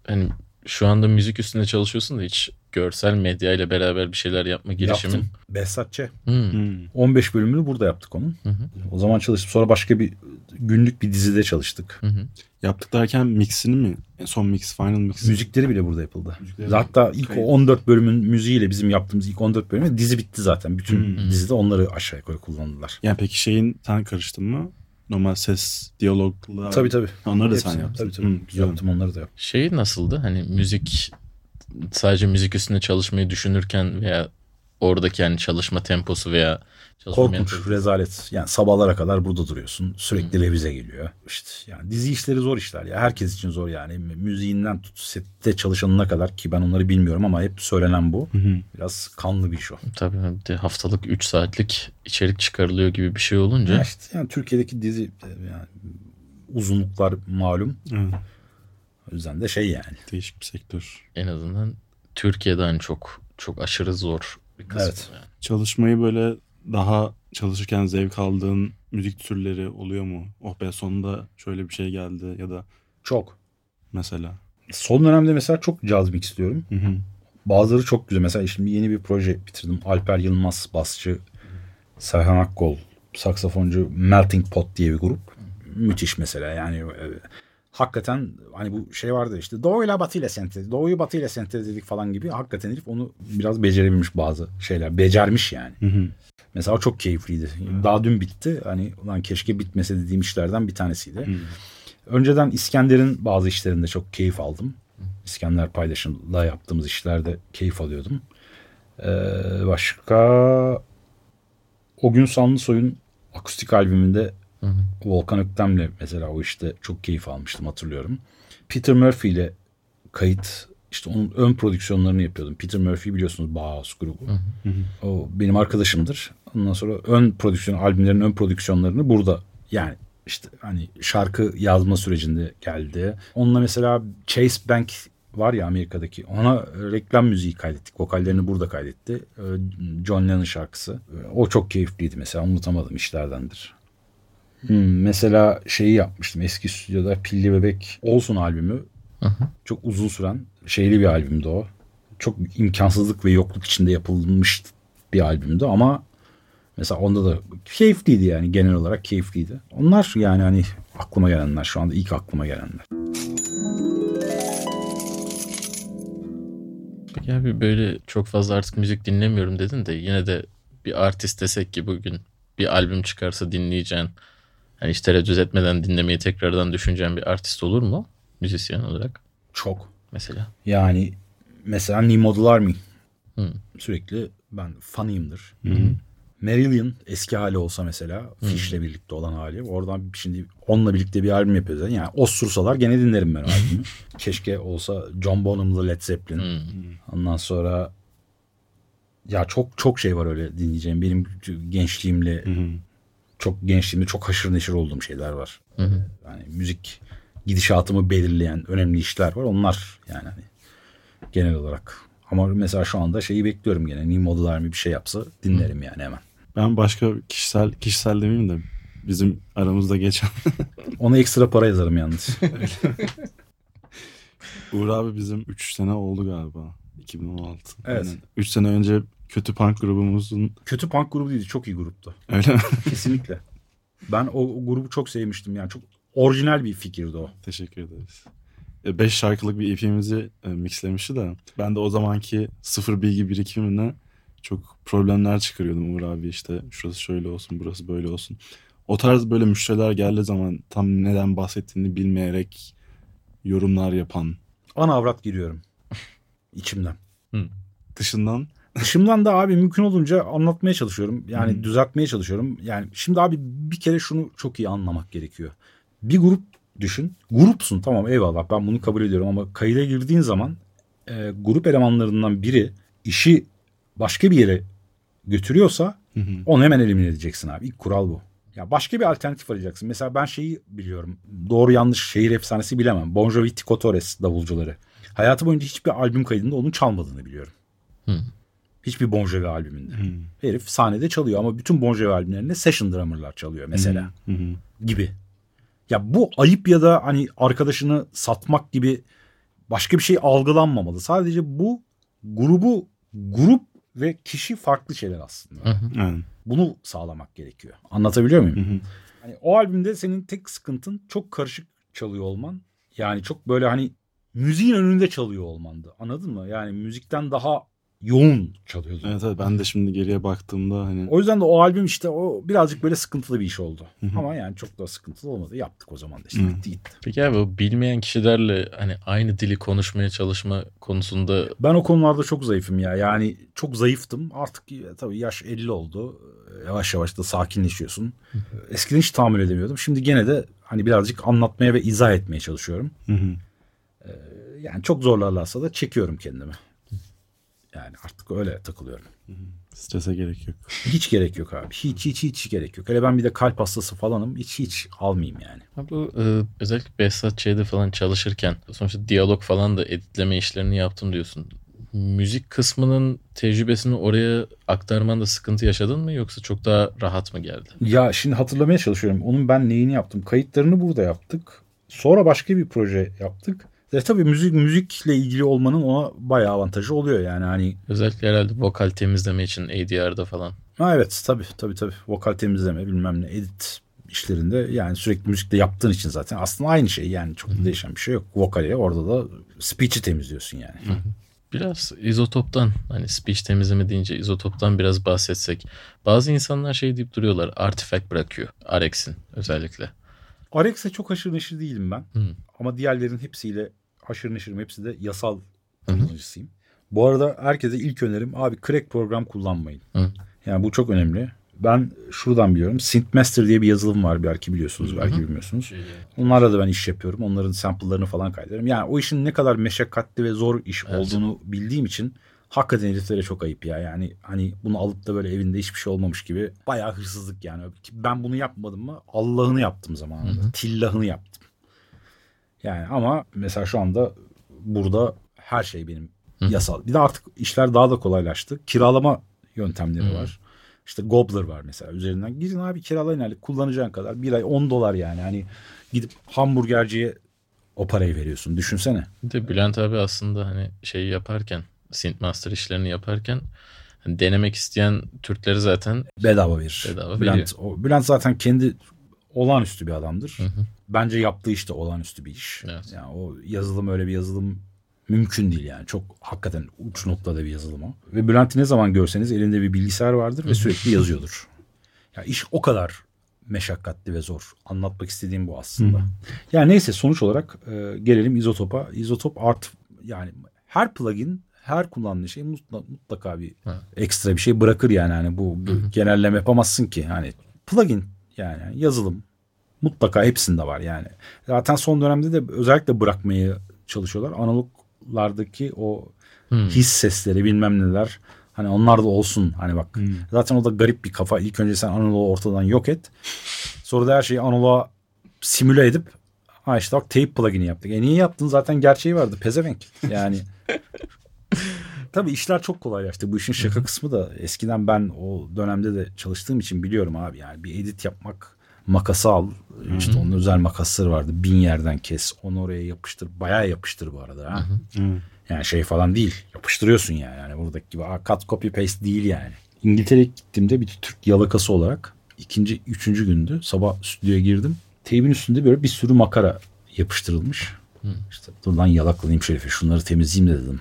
hani şu anda müzik üstünde çalışıyorsun da hiç görsel medya ile beraber bir şeyler yapma girişimin. Yaptım. Behzatçı. Hmm. Hı. 15 bölümünü burada yaptık onun. Hı hı. O zaman çalıştım. Sonra başka bir günlük bir dizide çalıştık. Hı hı. Yaptık derken mixini mi? Son mix, final mix. Müzikleri bile burada yapıldı. Müzikleri- Hatta ilk Kayıt. 14 bölümün müziğiyle bizim yaptığımız ilk 14 bölümü dizi bitti zaten. Bütün Hmm. dizide onları aşağı yukarı kullandılar. Yani peki şeyin sen karıştın mı? Normal ses, diyaloglar. Tabii tabii. Onları da Hepsini, sen yaptın. Tabii tabii. Hı, güzel. Yaptım onları da yaptım. Şey nasıldı? Hani müzik sadece müzik üstünde çalışmayı düşünürken veya oradaki yani çalışma temposu veya çalışma Korkunç, mentalitesi- rezalet. Yani sabahlara kadar burada duruyorsun. Sürekli revize geliyor. İşte yani dizi işleri zor işler ya. Herkes için zor yani. Müziğinden tut sette çalışanına kadar ki ben onları bilmiyorum ama hep söylenen bu. Hı hı. Biraz kanlı bir iş o. Tabii de haftalık 3 saatlik içerik çıkarılıyor gibi bir şey olunca Ya işte yani Türkiye'deki dizi yani uzunluklar malum. Evet, O yüzden de şey yani. değişik bir sektör. en azından Türkiye'de hani çok çok aşırı zor bir kısmı. Evet. yani. Çalışmayı böyle daha çalışırken zevk aldığın müzik türleri oluyor mu? Oh be sonunda şöyle bir şey geldi ya da Çok. mesela. Son dönemde mesela çok caz mix istiyorum. Hı hı. Bazıları çok güzel. Mesela şimdi yeni bir proje bitirdim. Alper Yılmaz basçı, Serhan Akkol saksafoncu Melting Pot diye bir grup. Müthiş mesela yani e, hakikaten hani bu şey vardı işte doğuyla batıyla sentez, doğuyu batıyla sentezledik falan gibi. Hakikaten herif onu biraz becerebilmiş bazı şeyler. Becermiş yani. Hı hı. Mesela çok keyifliydi. Daha dün bitti. Hani ulan keşke bitmese dediğim işlerden bir tanesiydi. Hı. Önceden İskender'in bazı işlerinde çok keyif aldım. İskender paylaşımla yaptığımız işlerde keyif alıyordum. Ee, başka o gün Sanlısoy'un akustik albümünde Hı hı. Volkan Öktem'le mesela o işte çok keyif almıştım hatırlıyorum. Peter Murphy ile kayıt işte onun ön prodüksiyonlarını yapıyordum. Peter Murphy biliyorsunuz Bauhaus grubu. O benim arkadaşımdır. Ondan sonra ön prodüksiyon albümlerin ön prodüksiyonlarını burada yani işte hani şarkı yazma sürecinde geldi. Onunla mesela Chase Bank var ya Amerika'daki ona reklam müziği kaydettik. Vokallerini burada kaydetti. Ee, John Lennon şarkısı. O çok keyifliydi mesela unutamadığım işlerdendir. Hmm, mesela şeyi yapmıştım eski stüdyoda Pilli Bebek Olsun albümü. Hı. Çok uzun süren şeyli bir albümdü o. Çok imkansızlık ve yokluk içinde yapılmış bir albümdü ama mesela onda da keyifliydi yani genel olarak keyifliydi. Onlar yani hani aklıma gelenler şu anda ilk aklıma gelenler. Peki abi böyle çok fazla artık müzik dinlemiyorum dedin de yine de bir artist desek ki bugün bir albüm çıkarsa dinleyeceğin hani hiç tereddüt etmeden dinlemeyi tekrardan düşüneceğin bir artist olur mu? Müzisyen olarak Çok. mesela. Yani mesela New Model Army. Hı. Sürekli ben fanıyımdır. Marillion eski hali olsa mesela Fish'le birlikte olan hali. Oradan şimdi onunla birlikte bir albüm yapıyoruz. Yani osursalar gene dinlerim ben o albümü. (laughs) Keşke olsa John Bonham'lı Led Zeppelin. Hı. Ondan sonra ya çok çok şey var öyle dinleyeceğim. Benim gençliğimle çok gençliğimde çok haşır neşir olduğum şeyler var. Hı hı. Yani müzik gidişatımı belirleyen önemli işler var. Onlar yani hani genel olarak. Ama mesela şu anda şeyi bekliyorum gene. New Model Army bir şey yapsa dinlerim yani hemen. Ben başka kişisel kişisel demeyeyim de bizim aramızda geçen (laughs) Ona ekstra para yazarım yalnız. (laughs) Uğur abi bizim 3 sene oldu galiba. 2016. Evet. 3 sene önce kötü punk grubumuzun Kötü punk grubu değildi. Çok iyi gruptu. öyle mi? (laughs) Kesinlikle. Ben o, o grubu çok sevmiştim. Yani çok orijinal bir fikirdi o. Teşekkür ederiz. 5 şarkılık bir EP'mizi e, mixlemişti de ben de o zamanki sıfır bilgi birikimine çok problemler çıkarıyordum Uğur abi işte şurası şöyle olsun burası böyle olsun. O tarz böyle müşteriler geldiği zaman tam neden bahsettiğini bilmeyerek yorumlar yapan Ana avrat giriyorum. (laughs) İçimden. dışından Dışımdan da abi mümkün olunca anlatmaya çalışıyorum. Yani Hı. düzeltmeye çalışıyorum. Yani şimdi abi bir kere şunu çok iyi anlamak gerekiyor. Bir grup düşün. Grupsun tamam eyvallah ben bunu kabul ediyorum ama kayıda girdiğin zaman e, grup elemanlarından biri işi başka bir yere götürüyorsa Hı hı. onu hemen elimine edeceksin abi. İlk kural bu. Ya başka bir alternatif arayacaksın. Mesela ben şeyi biliyorum. Doğru yanlış şehir efsanesi bilemem. Bon Jovi Tico Torres davulcuları. Hayatı boyunca hiçbir albüm kaydında onun çalmadığını biliyorum. Hı. Hiçbir Bon Jovi albümünde. Hı. Herif sahnede çalıyor ama bütün Bon Jovi albümlerinde session drummer'lar çalıyor mesela Hı hı. gibi. Ya bu ayıp ya da hani arkadaşını satmak gibi başka bir şey algılanmamalı. Sadece bu grubu grup ve kişi farklı şeyler aslında. Hı hı. Aynen. Bunu sağlamak gerekiyor. Anlatabiliyor muyum? Hı hı. Hani o albümde senin tek sıkıntın çok karışık çalıyor olman. Yani çok böyle hani müziğin önünde çalıyor olmandı. Anladın mı? Yani müzikten daha yoğun çalıyordun. Evet evet ben de şimdi geriye baktığımda hani O yüzden de o albüm işte o birazcık böyle sıkıntılı bir iş oldu. Ama yani çok da sıkıntılı olmadı. Yaptık o zaman da işte bitti gitti. Peki abi o bilmeyen kişilerle hani aynı dili konuşmaya çalışma konusunda Ben o konularda çok zayıfım ya. Yani çok zayıftım. Artık ya, tabii yaş 50 oldu. Yavaş yavaş da sakinleşiyorsun. Eskiden hiç tahammül edemiyordum. Şimdi gene de hani birazcık anlatmaya ve izah etmeye çalışıyorum. hı hı. Yani çok zorlarlarsa da çekiyorum kendimi. Yani artık öyle takılıyorum. strese gerek yok. Hiç gerek yok abi. Hiç hiç hiç gerek yok. Hele ben bir de kalp hastası falanım. Hiç hiç almayayım yani. Ha bu e, özellikle Behzat Ç'de falan çalışırken sonuçta diyalog falan da editleme işlerini yaptım diyorsun. Müzik kısmının tecrübesini oraya aktarmanda sıkıntı yaşadın mı yoksa çok daha rahat mı geldi? Ya şimdi hatırlamaya çalışıyorum. Onun ben neyini yaptım? Kayıtlarını burada yaptık. Sonra başka bir proje yaptık. E tabii müzik müzikle ilgili olmanın ona bayağı avantajı oluyor yani hani. Özellikle herhalde vokal temizleme için ADR'da falan. Ha evet tabii tabii tabii. Vokal temizleme bilmem ne edit işlerinde yani sürekli müzikle yaptığın için zaten aslında aynı şey yani çok da değişen bir şey yok. Vokale orada da speech'i temizliyorsun yani. Biraz izotoptan hani speech temizleme deyince izotoptan biraz bahsetsek. Bazı insanlar şey deyip duruyorlar artifact bırakıyor. Arex'in özellikle. Arex'e çok haşır neşir değilim ben. Hı. Ama diğerlerin hepsiyle haşır neşirim. Hepsi de yasal kullanıcısıyım. Bu arada herkese ilk önerim abi crack program kullanmayın. Hı. Yani bu çok önemli. Ben şuradan biliyorum. Synthmaster diye bir yazılım var belki biliyorsunuz belki bilmiyorsunuz. Onlarla da ben iş yapıyorum. Onların sample'larını falan kaydederim. Yani o işin ne kadar meşakkatli ve zor iş Evet. olduğunu bildiğim için hakikaten heriflere çok ayıp ya. Yani hani bunu alıp da böyle evinde hiçbir şey olmamış gibi bayağı hırsızlık yani. Ben bunu yapmadım mı Allah'ını yaptım zamanında. Tillahını yaptım. Yani ama mesela şu anda burada her şey benim yasal. Bir de artık işler daha da kolaylaştı. Kiralama yöntemleri var. İşte Gobbler var mesela üzerinden. Gidin abi kiralayın hani kullanacağın kadar. Bir ay 10 dolar yani. Hani gidip hamburgerciye o parayı veriyorsun. Düşünsene. Bir de Bülent abi aslında hani şeyi yaparken Synthmaster işlerini yaparken hani denemek isteyen Türkleri zaten Bedava verir. Bedava Bülent, veriyor. o, Bülent zaten kendi olağanüstü bir adamdır. Hı hı. Bence yaptığı işte olağanüstü bir iş. Evet. Yani o yazılım öyle bir yazılım mümkün değil yani. Çok hakikaten uç noktada bir yazılım o. Ve Bülent'i ne zaman görseniz elinde bir bilgisayar vardır ve sürekli yazıyordur. Ya iş o kadar meşakkatli ve zor. Anlatmak istediğim bu aslında. Yani neyse sonuç olarak e, gelelim izotop'a. İzotop art yani her plugin her kullandığı şey mutlaka, mutlaka bir Ha. ekstra bir şey bırakır yani. yani bu, bu genelleme yapamazsın ki. Yani plugin yani yazılım mutlaka hepsinde var yani. Zaten son dönemde de özellikle bırakmaya çalışıyorlar. Analoglardaki o Hmm. his sesleri bilmem neler hani onlar da olsun hani bak. Zaten o da garip bir kafa. İlk önce sen analogu ortadan yok et. Sonra da her şeyi analoğa simüle edip ha işte bak tape plugin'i yaptık. E niye yaptın? Zaten gerçeği vardı. Pezevenk. Yani (laughs) Tabii işler çok kolaylaştı. Bu işin şaka kısmı da eskiden ben o dönemde de çalıştığım için biliyorum abi. Yani bir edit yapmak makası al. işte onun özel makasları vardı. Bin yerden kes. Onu oraya yapıştır. Bayağı yapıştır bu arada. Ha? Yani şey falan değil. Yapıştırıyorsun yani. yani buradaki gibi "Aa, cut copy paste değil yani. İngiltere'ye gittiğimde bir Türk yalakası olarak ikinci, üçüncü gündü. Sabah stüdyoya girdim. Teybin üstünde böyle bir sürü makara yapıştırılmış. İşte dur lan yalaklanayım şerife şunları temizleyeyim de dedim.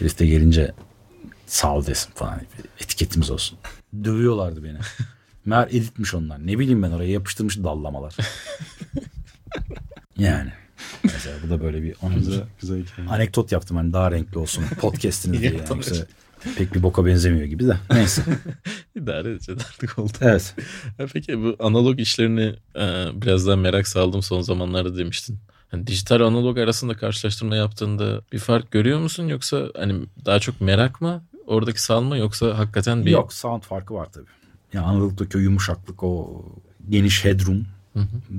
De gelince sağ ol desin falan. Etiketimiz olsun. Dövüyorlardı beni. (laughs) Meğer editmiş onlar. Ne bileyim ben oraya yapıştırmış dallamalar. (laughs) yani. Mesela bu da böyle bir anımdır. Güzel, güzel. Anekdot yaptım hani daha renkli olsun (laughs) podcast'iniz diye. Yani. Yoksa pek bir boka benzemiyor gibi de. Neyse. İdare edeceğiz artık oldu. Evet. Ha, Peki bu analog işlerini e, biraz daha merak saldım son zamanlarda demiştin. Hani dijital analog arasında karşılaştırma yaptığında bir fark görüyor musun yoksa hani daha çok merak mı oradaki salma yoksa hakikaten bir Yok sound farkı var tabii. Yani analogdaki o yumuşaklık o geniş headroom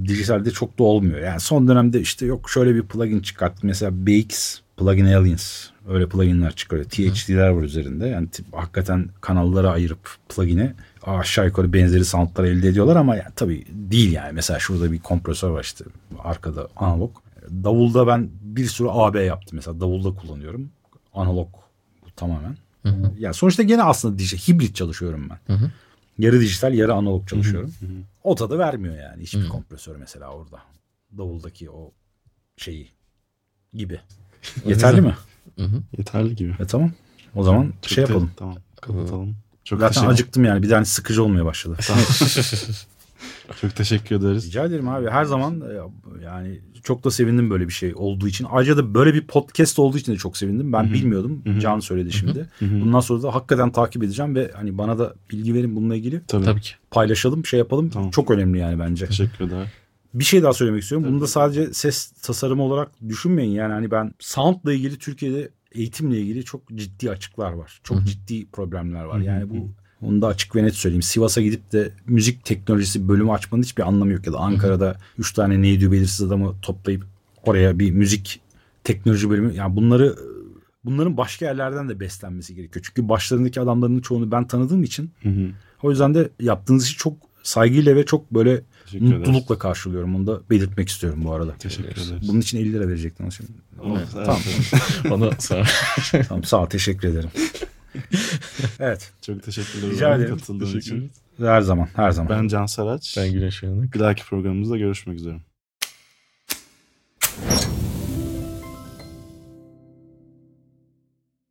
dijitalde çok da olmuyor. Yani son dönemde işte yok şöyle bir plugin çıkarttım. Mesela BX Plugin Aliens öyle pluginler çıkarıyor. THD'ler var üzerinde. Yani tip- hakikaten kanallara ayırıp plugin'i aşağı yukarı benzeri soundlar elde ediyorlar ama yani tabii değil yani. Mesela şurada bir kompresör var işte arkada analog. Davulda ben bir sürü AB yaptım. Mesela davulda kullanıyorum. Analog bu tamamen. Yani sonuçta gene aslında dijital, hibrit çalışıyorum ben. Yarı dijital yarı analog çalışıyorum. O tadı vermiyor yani hiçbir kompresör mesela orada. Davuldaki o şeyi gibi. (laughs) Yeterli mi? Yeterli gibi. E tamam. O zaman Çok şey yapalım. Tamam. Kapatalım. Çok Zaten acıktım yani. Bir tane sıkıcı olmaya başladı. (laughs) (laughs) çok teşekkür ederiz. Rica ederim abi. Her zaman e, yani çok da sevindim böyle bir şey olduğu için. Ayrıca da böyle bir podcast olduğu için de çok sevindim. Ben bilmiyordum. Can söyledi şimdi. Bundan sonra da hakikaten takip edeceğim ve hani bana da bilgi verin bununla ilgili. Tabii. tabii ki. Paylaşalım, şey yapalım. Tamam. Çok önemli yani bence. Teşekkür ederim. Bir şey daha söylemek istiyorum. Bunu da sadece ses tasarımı olarak düşünmeyin. Yani hani ben soundla ilgili Türkiye'de eğitimle ilgili çok ciddi açıklar var. Çok ciddi problemler var. Yani bu onu da açık ve net söyleyeyim. Sivas'a gidip de müzik teknolojisi bölümü açmanın hiçbir anlamı yok. Ya da Ankara'da üç tane neydi belirsiz adamı toplayıp oraya bir müzik teknoloji bölümü. Yani bunları bunların başka yerlerden de beslenmesi gerekiyor. Çünkü başlarındaki adamların çoğunu ben tanıdığım için Hı hı. o yüzden de yaptığınız işi çok saygıyla ve çok böyle Teşekkür ederiz. mutlulukla karşılıyorum. Onu da belirtmek istiyorum bu arada. Teşekkür ederiz. Bunun için 50 lira verecektin şimdi. Evet, Tamam. (laughs) Onu sonra tamam sağ ol teşekkür ederim. (laughs) evet Çok teşekkürler. Rica ederim. Katıldığın Teşekkür için. her zaman her zaman. Ben Can Saraç. ben Güneş Uyanık. Bir dahaki programımızda görüşmek üzere.